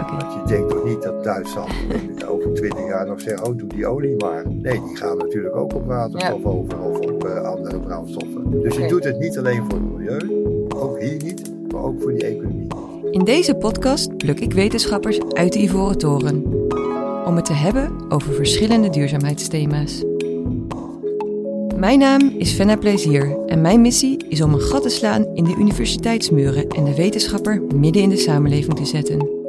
Oké. Want je denkt toch niet dat Duitsland over 20 jaar nog zegt, oh doe die olie maar. Nee, die gaan natuurlijk ook op waterstof over of op eh, andere brandstoffen. Dus je doet het niet alleen voor het milieu, ook hier niet, maar ook voor die economie. In deze podcast pluk ik wetenschappers uit de Ivoren Toren. Om het te hebben over verschillende duurzaamheidsthema's. Mijn naam is Fenna Plezier en mijn missie is om een gat te slaan in de universiteitsmuren en de wetenschapper midden in de samenleving te zetten.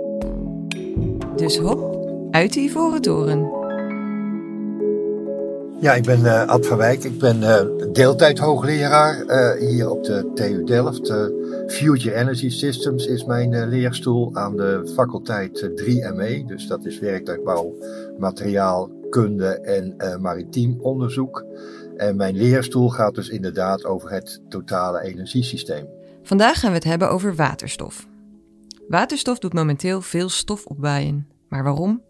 Dus hop, uit de Ivoren Toren. Ja, ik ben eh, Ad van Wijk. Ik ben eh deeltijd hoogleraar eh, hier op de TU Delft. Future Energy Systems is mijn leerstoel aan de faculteit eh, 3ME. Dus dat is werktuigbouw, materiaalkunde en maritiem onderzoek. En mijn leerstoel gaat dus inderdaad over het totale energiesysteem. Vandaag gaan we het hebben over waterstof. Waterstof doet momenteel veel stof opwaaien. Maar waarom?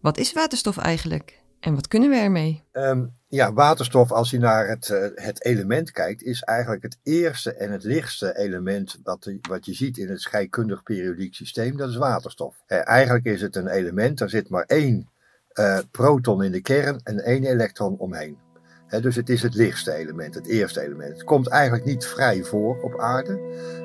Wat is waterstof eigenlijk? En wat kunnen we ermee? Ehm, ja, waterstof, als je naar het, eh, het element kijkt, is eigenlijk het eerste en het lichtste element wat, wat je ziet in het scheikundig periodiek systeem. Dat is waterstof. Eh, eigenlijk is het een element, daar zit maar één eh, proton in de kern en één elektron omheen. Dus het is het lichtste element, het eerste element. Het komt eigenlijk niet vrij voor op aarde,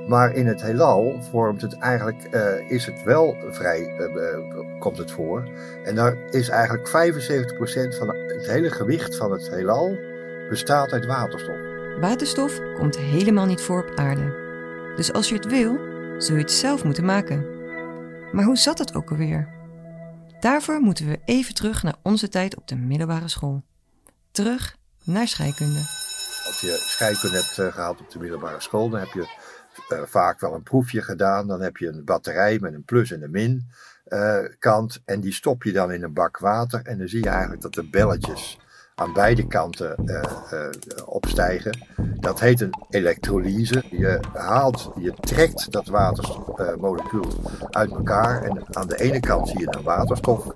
maar in het heelal vormt het eigenlijk, eh, is het wel vrij, eh, eh, komt het voor. En daar is eigenlijk 75% van het hele gewicht van het heelal bestaat uit waterstof. Waterstof komt helemaal niet voor op aarde. Dus als je het wil, zul je het zelf moeten maken. Maar hoe zat het ook alweer? Daarvoor moeten we even terug naar onze tijd op de middelbare school. Terug naar scheikunde. Als je scheikunde hebt eh, gehaald op de middelbare school, dan heb je eh, vaak wel een proefje gedaan. Dan heb je een batterij met een plus en een min eh, kant. En die stop je dan in een bak water. En dan zie je eigenlijk dat de belletjes aan beide kanten opstijgen. Dat heet een elektrolyse. Je haalt, je trekt dat watermolecuul uit elkaar. En aan de ene kant zie je dan waterstof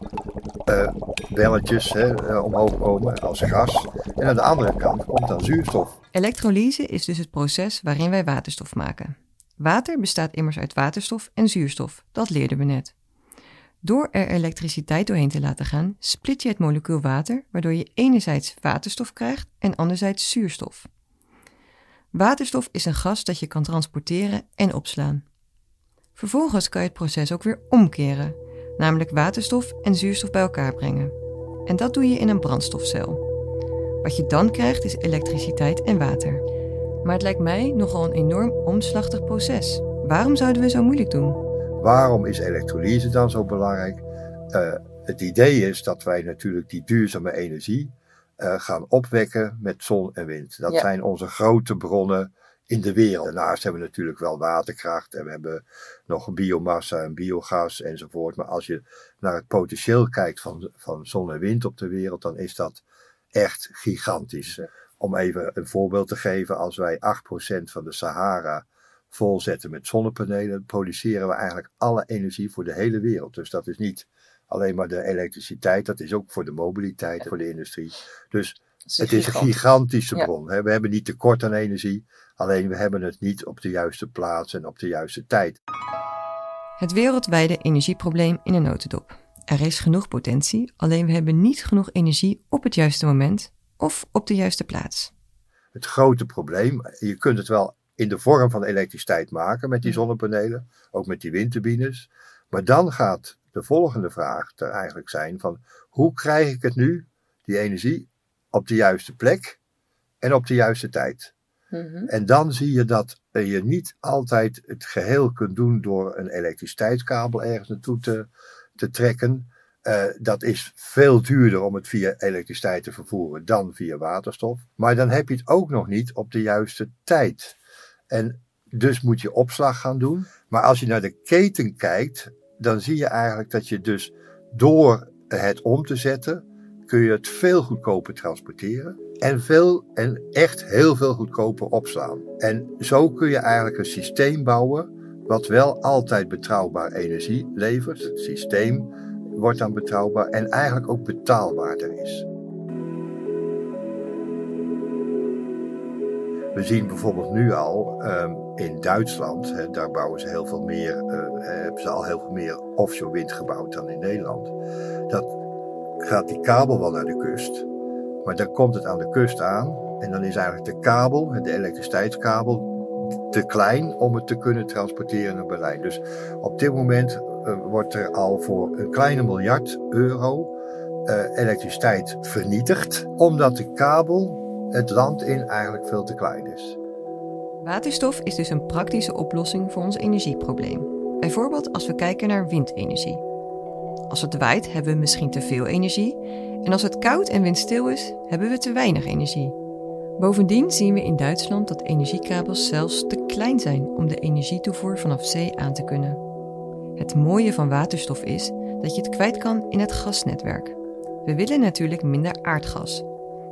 eh, belletjes hè, eh, omhoog komen als gas. En aan de andere kant komt dan zuurstof. Elektrolyse is dus het proces waarin wij waterstof maken. Water bestaat immers uit waterstof en zuurstof, dat leerden we net. Door er elektriciteit doorheen te laten gaan, split je het molecuul water, waardoor je enerzijds waterstof krijgt en anderzijds zuurstof. Waterstof is een gas dat je kan transporteren en opslaan. Vervolgens kan je het proces ook weer omkeren, namelijk waterstof en zuurstof bij elkaar brengen. En dat doe je in een brandstofcel. Wat je dan krijgt is elektriciteit en water. Maar het lijkt mij nogal een enorm omslachtig proces. Waarom zouden we zo moeilijk doen? Waarom is elektrolyse dan zo belangrijk? Eh, het idee is dat wij natuurlijk die duurzame energie eh, gaan opwekken met zon en wind. Dat Ja. zijn onze grote bronnen in de wereld. Daarnaast hebben we natuurlijk wel waterkracht en we hebben nog biomassa en biogas enzovoort. Maar als je naar het potentieel kijkt van, van zon en wind op de wereld, dan is dat echt gigantisch. Om even een voorbeeld te geven, als wij 8% van de Sahara volzetten met zonnepanelen, produceren we eigenlijk alle energie voor de hele wereld. Dus dat is niet alleen maar de elektriciteit, dat is ook voor de mobiliteit, voor de industrie. Dus het is een gigantische Ja. bron. hè. We hebben niet tekort aan energie, alleen we hebben het niet op de juiste plaats en op de juiste tijd. Het wereldwijde energieprobleem in een notendop. Er is genoeg potentie, alleen we hebben niet genoeg energie op het juiste moment of op de juiste plaats. Het grote probleem, je kunt het wel in de vorm van elektriciteit maken met die zonnepanelen, ook met die windturbines. Maar dan gaat de volgende vraag er eigenlijk zijn van hoe krijg ik het nu, die energie, op de juiste plek en op de juiste tijd. En dan zie je dat je niet altijd het geheel kunt doen door een elektriciteitskabel ergens naartoe te, te trekken. Eh, dat is veel duurder om het via elektriciteit te vervoeren dan via waterstof. Maar dan heb je het ook nog niet op de juiste tijd. En dus moet je opslag gaan doen. Maar als je naar de keten kijkt, dan zie je eigenlijk dat je dus door het om te zetten, kun je het veel goedkoper transporteren. En, veel, en echt heel veel goedkoper opslaan. En zo kun je eigenlijk een systeem bouwen wat wel altijd betrouwbaar energie levert. Het systeem wordt dan betrouwbaar en eigenlijk ook betaalbaarder is. We zien bijvoorbeeld nu al ehm, in Duitsland, daar bouwen ze heel veel meer, uh, hebben ze al heel veel meer offshore wind gebouwd dan in Nederland. Dat gaat die kabel wel naar de kust, maar dan komt het aan de kust aan en dan is eigenlijk de kabel, de elektriciteitskabel, te klein om het te kunnen transporteren naar Berlijn. Dus op dit moment uh, wordt er al voor een kleine miljard euro elektriciteit vernietigd, omdat de kabel het land in eigenlijk veel te klein is. Waterstof is dus een praktische oplossing voor ons energieprobleem. Bijvoorbeeld als we kijken naar windenergie. Als het waait, hebben we misschien te veel energie. En als het koud en windstil is, hebben we te weinig energie. Bovendien zien we in Duitsland dat energiekabels zelfs te klein zijn om de energietoevoer vanaf zee aan te kunnen. Het mooie van waterstof is dat je het kwijt kan in het gasnetwerk. We willen natuurlijk minder aardgas,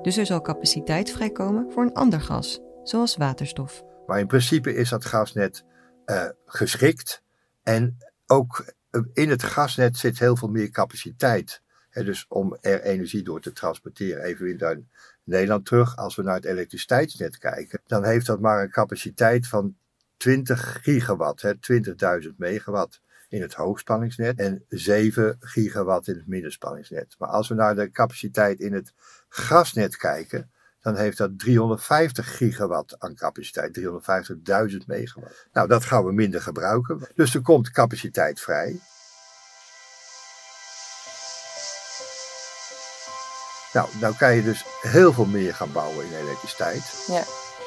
dus er zal capaciteit vrijkomen voor een ander gas, zoals waterstof. Maar in principe is dat gasnet uh, geschikt en ook eh, in het gasnet zit heel veel meer capaciteit. Dus om er energie door te transporteren. Even weer naar Nederland terug. Als we naar het elektriciteitsnet kijken, dan heeft dat maar een capaciteit van 20 gigawatt, 20.000 megawatt in het hoogspanningsnet en 7 gigawatt in het middenspanningsnet. Maar als we naar de capaciteit in het gasnet kijken, dan heeft dat 350 gigawatt aan capaciteit, 350.000 megawatt. Nou, dat gaan we minder gebruiken. Dus er komt capaciteit vrij. Nou, nou kan je dus heel veel meer gaan bouwen in elektriciteit. Ja.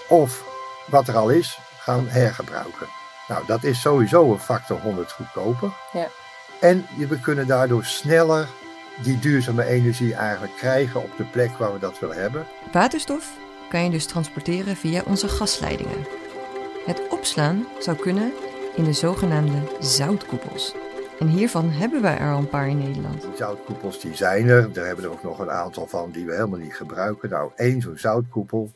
Of wat er al is, gaan hergebruiken. Nou, dat is sowieso een factor 100 goedkoper. Ja. En we kunnen daardoor sneller die duurzame energie eigenlijk krijgen op de plek waar we dat willen hebben. Waterstof kan je dus transporteren via onze gasleidingen. Het opslaan zou kunnen in de zogenaamde zoutkoepels. En hiervan hebben wij er al een paar in Nederland. Die zoutkoepels die zijn er. Daar hebben we er ook nog een aantal van die we helemaal niet gebruiken. Nou, één zo'n zoutkoepel,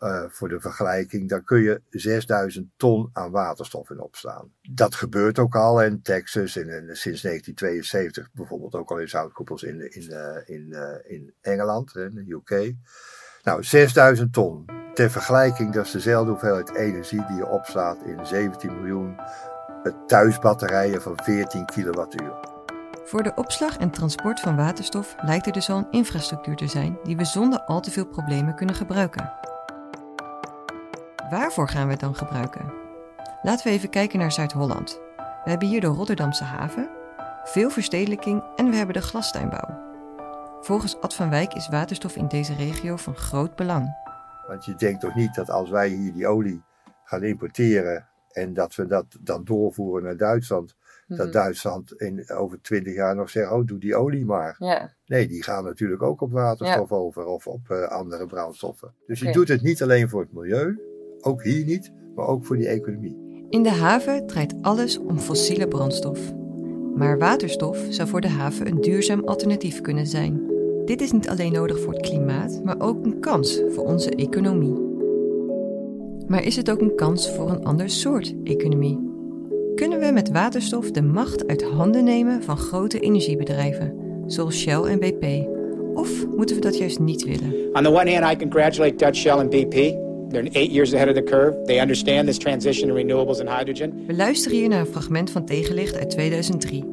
uh, voor de vergelijking, daar kun je 6000 ton aan waterstof in opslaan. Dat gebeurt ook al in Texas en, sinds 1972 bijvoorbeeld ook al in zoutkoepels in, in, uh, in, uh, in Engeland, in de UK. Nou, 6000 ton. Ter vergelijking, dat is dezelfde hoeveelheid energie die je opslaat in 17 miljoen thuisbatterijen van 14 kilowattuur. Voor de opslag en transport van waterstof lijkt er dus al een infrastructuur te zijn die we zonder al te veel problemen kunnen gebruiken. Waarvoor gaan we het dan gebruiken? Laten we even kijken naar Zuid-Holland. We hebben hier de Rotterdamse haven, veel verstedelijking en we hebben de glastuinbouw. Volgens Ad van Wijk is waterstof in deze regio van groot belang. Want je denkt toch niet dat als wij hier die olie gaan importeren en dat we dat dan doorvoeren naar Duitsland. Dat mhm. Duitsland in, over twintig jaar nog zegt, oh doe die olie maar. Ja. Nee, die gaan natuurlijk ook op waterstof over of op uh, andere brandstoffen. Dus je doet het niet alleen voor het milieu, ook hier niet, maar ook voor die economie. In de haven draait alles om fossiele brandstof. Maar waterstof zou voor de haven een duurzaam alternatief kunnen zijn. Dit is niet alleen nodig voor het klimaat, maar ook een kans voor onze economie. Maar is het ook een kans voor een ander soort economie? Kunnen we met waterstof de macht uit handen nemen van grote energiebedrijven, zoals Shell en BP? Of moeten we dat juist niet willen? On the one hand, I congratulate Dutch Shell and BP. They're eight years ahead of the curve. They understand this transition to renewables and hydrogen. We luisteren hier naar een fragment van Tegenlicht uit 2003.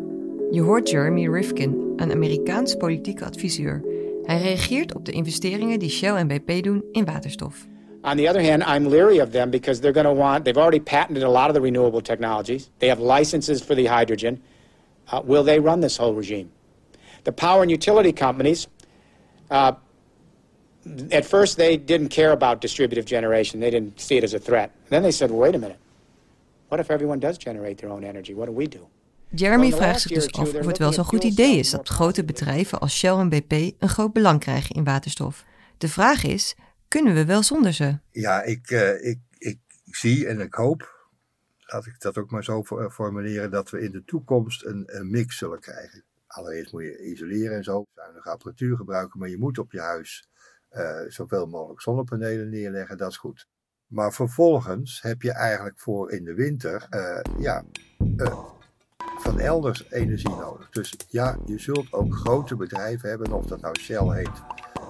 Je hoort Jeremy Rifkin, een Amerikaans politieke adviseur. Hij reageert op de investeringen die Shell en BP doen in waterstof. On the other hand, I'm leery of them because they're going to want, they've already patented a lot of the renewable technologies. They have licenses for the hydrogen. Uh, will they run this whole regime? The power and utility companies, uh, at first they didn't care about distributive generation. They didn't see it as a threat. Then they said, well, wait a minute. What if everyone does generate their own energy? What do we do? Jeremy vraagt zich dus af of het wel zo'n goed idee is dat grote bedrijven als Shell en BP een groot belang krijgen in waterstof. De vraag is, kunnen we wel zonder ze? Ja, ik, uh, ik, ik, zie en ik hoop, laat ik dat ook maar zo eh, formuleren, dat we in de toekomst een, een mix zullen krijgen. Allereerst moet je isoleren en zo, zuinige apparatuur gebruiken, maar je moet op je huis uh, zoveel mogelijk zonnepanelen neerleggen, dat is goed. Maar vervolgens heb je eigenlijk voor in de winter, uh, ja, van elders energie nodig. Dus ja, je zult ook grote bedrijven hebben, of dat nou Shell heet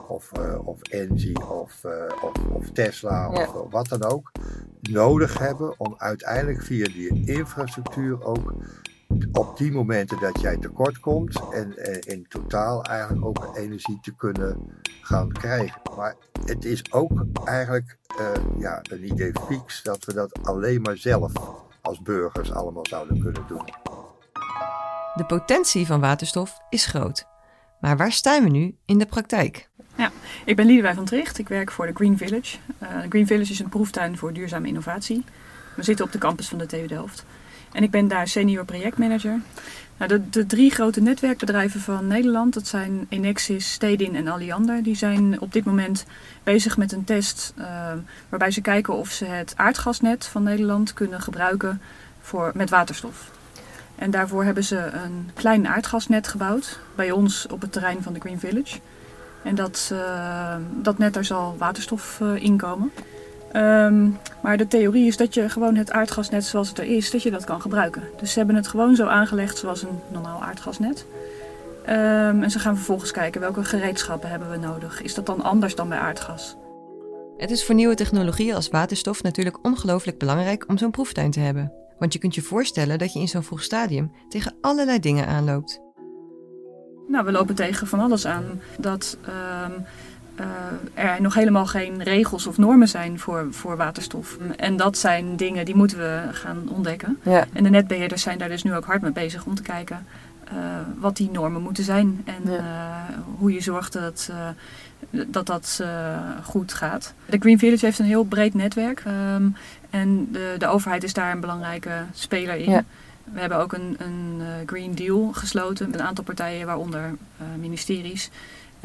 of, of Engie of, of, of, Tesla of wat dan ook nodig hebben om uiteindelijk via die infrastructuur ook op die momenten dat jij tekort komt en in totaal eigenlijk ook energie te kunnen gaan krijgen. Maar het is ook eigenlijk ja, een idee fix dat we dat alleen maar zelf als burgers allemaal zouden kunnen doen. De potentie van waterstof is groot. Maar waar staan we nu in de praktijk? Ja, ik ben Liedewij van Tricht. Ik werk voor de Green Village. Uh, Green Village is een proeftuin voor duurzame innovatie. We zitten op de campus van de TU Delft. En ik ben daar senior projectmanager. Nou, de, de, drie grote netwerkbedrijven van Nederland, dat zijn Enexis, Stedin en Alliander, die zijn op dit moment bezig met een test uh, waarbij ze kijken of ze het aardgasnet van Nederland kunnen gebruiken voor, met waterstof. En daarvoor hebben ze een klein aardgasnet gebouwd bij ons op het terrein van de Green Village. En dat, uh, dat net daar zal waterstof uh, in komen. Um, maar de theorie is dat je gewoon het aardgasnet zoals het er is, dat je dat kan gebruiken. Dus ze hebben het gewoon zo aangelegd zoals een normaal aardgasnet. Um, en ze gaan vervolgens kijken welke gereedschappen hebben we nodig. Is dat dan anders dan bij aardgas? Het is voor nieuwe technologieën als waterstof natuurlijk ongelooflijk belangrijk om zo'n proeftuin te hebben. Want je kunt je voorstellen dat je in zo'n vroeg stadium tegen allerlei dingen aanloopt. Nou, we lopen tegen van alles aan. Dat um, uh, er nog helemaal geen regels of normen zijn voor, voor waterstof. En dat zijn dingen die moeten we gaan ontdekken. Ja. En de netbeheerders zijn daar dus nu ook hard mee bezig om te kijken uh, wat die normen moeten zijn. En ja. uh, hoe je zorgt dat dat, dat goed gaat. De Green Village heeft een heel breed netwerk. Um, en de, de overheid is daar een belangrijke speler in. Ja. We hebben ook een, een Green Deal gesloten met een aantal partijen, waaronder ministeries.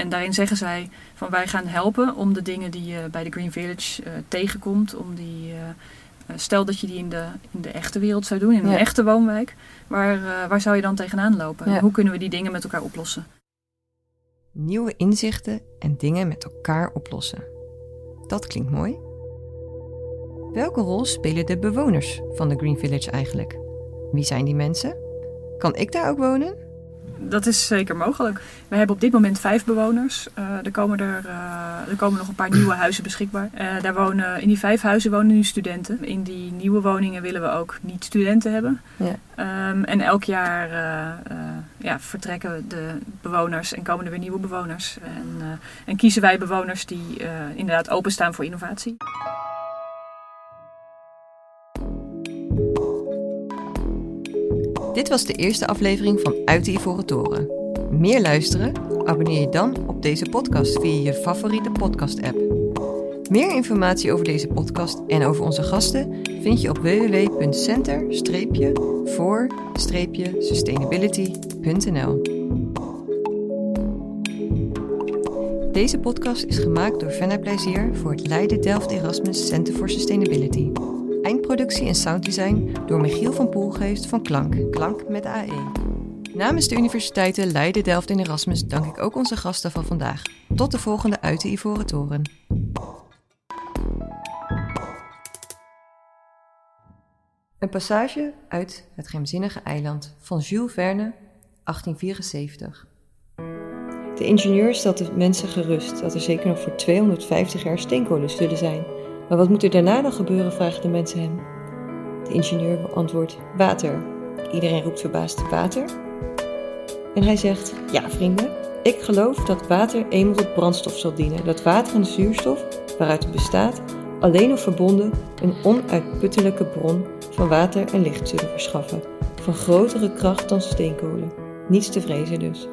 En daarin zeggen zij van wij gaan helpen om de dingen die je bij de Green Village uh, tegenkomt, om die, uh, stel dat je die in de, in de echte wereld zou doen, in een echte woonwijk, waar, uh, waar zou je dan tegenaan lopen? Ja. Hoe kunnen we die dingen met elkaar oplossen? Nieuwe inzichten en dingen met elkaar oplossen. Dat klinkt mooi. Welke rol spelen de bewoners van de Green Village eigenlijk? Wie zijn die mensen? Kan ik daar ook wonen? Dat is zeker mogelijk. We hebben op dit moment vijf bewoners. Uh, er, komen er, uh, er komen nog een paar nieuwe huizen beschikbaar. Uh, daar wonen, in die vijf huizen wonen nu studenten. In die nieuwe woningen willen we ook niet studenten hebben. Ja. Um, en elk jaar ja, vertrekken de bewoners en komen er weer nieuwe bewoners. En, en kiezen wij bewoners die inderdaad openstaan voor innovatie. Dit was de eerste aflevering van Uit de Ivoren Toren. Meer luisteren? Abonneer je dan op deze podcast via je favoriete podcast-app. Meer informatie over deze podcast en over onze gasten vind je op www.center-for-sustainability.nl. Deze podcast is gemaakt door Venna Plezier voor het Leiden Delft Erasmus Center for Sustainability. Eindproductie en sounddesign door Michiel van Poelgeest van Klank, Klank met AE. Namens de universiteiten Leiden, Delft en Erasmus dank ik ook onze gasten van vandaag. Tot de volgende uit de Ivoren Toren. Een passage uit Het geheimzinnige eiland van Jules Verne, 1874. De ingenieur stelt de mensen gerust dat er zeker nog voor 250 jaar steenkolen zullen zijn maar wat moet er daarna dan gebeuren, vragen de mensen hem. De ingenieur antwoordt: Water. Iedereen roept verbaasd: Water? En hij zegt: Ja, vrienden, ik geloof dat water eenmaal tot brandstof zal dienen. Dat water en zuurstof, waaruit het bestaat, alleen nog verbonden een onuitputtelijke bron van water en licht zullen verschaffen. Van grotere kracht dan steenkolen. Niets te vrezen dus.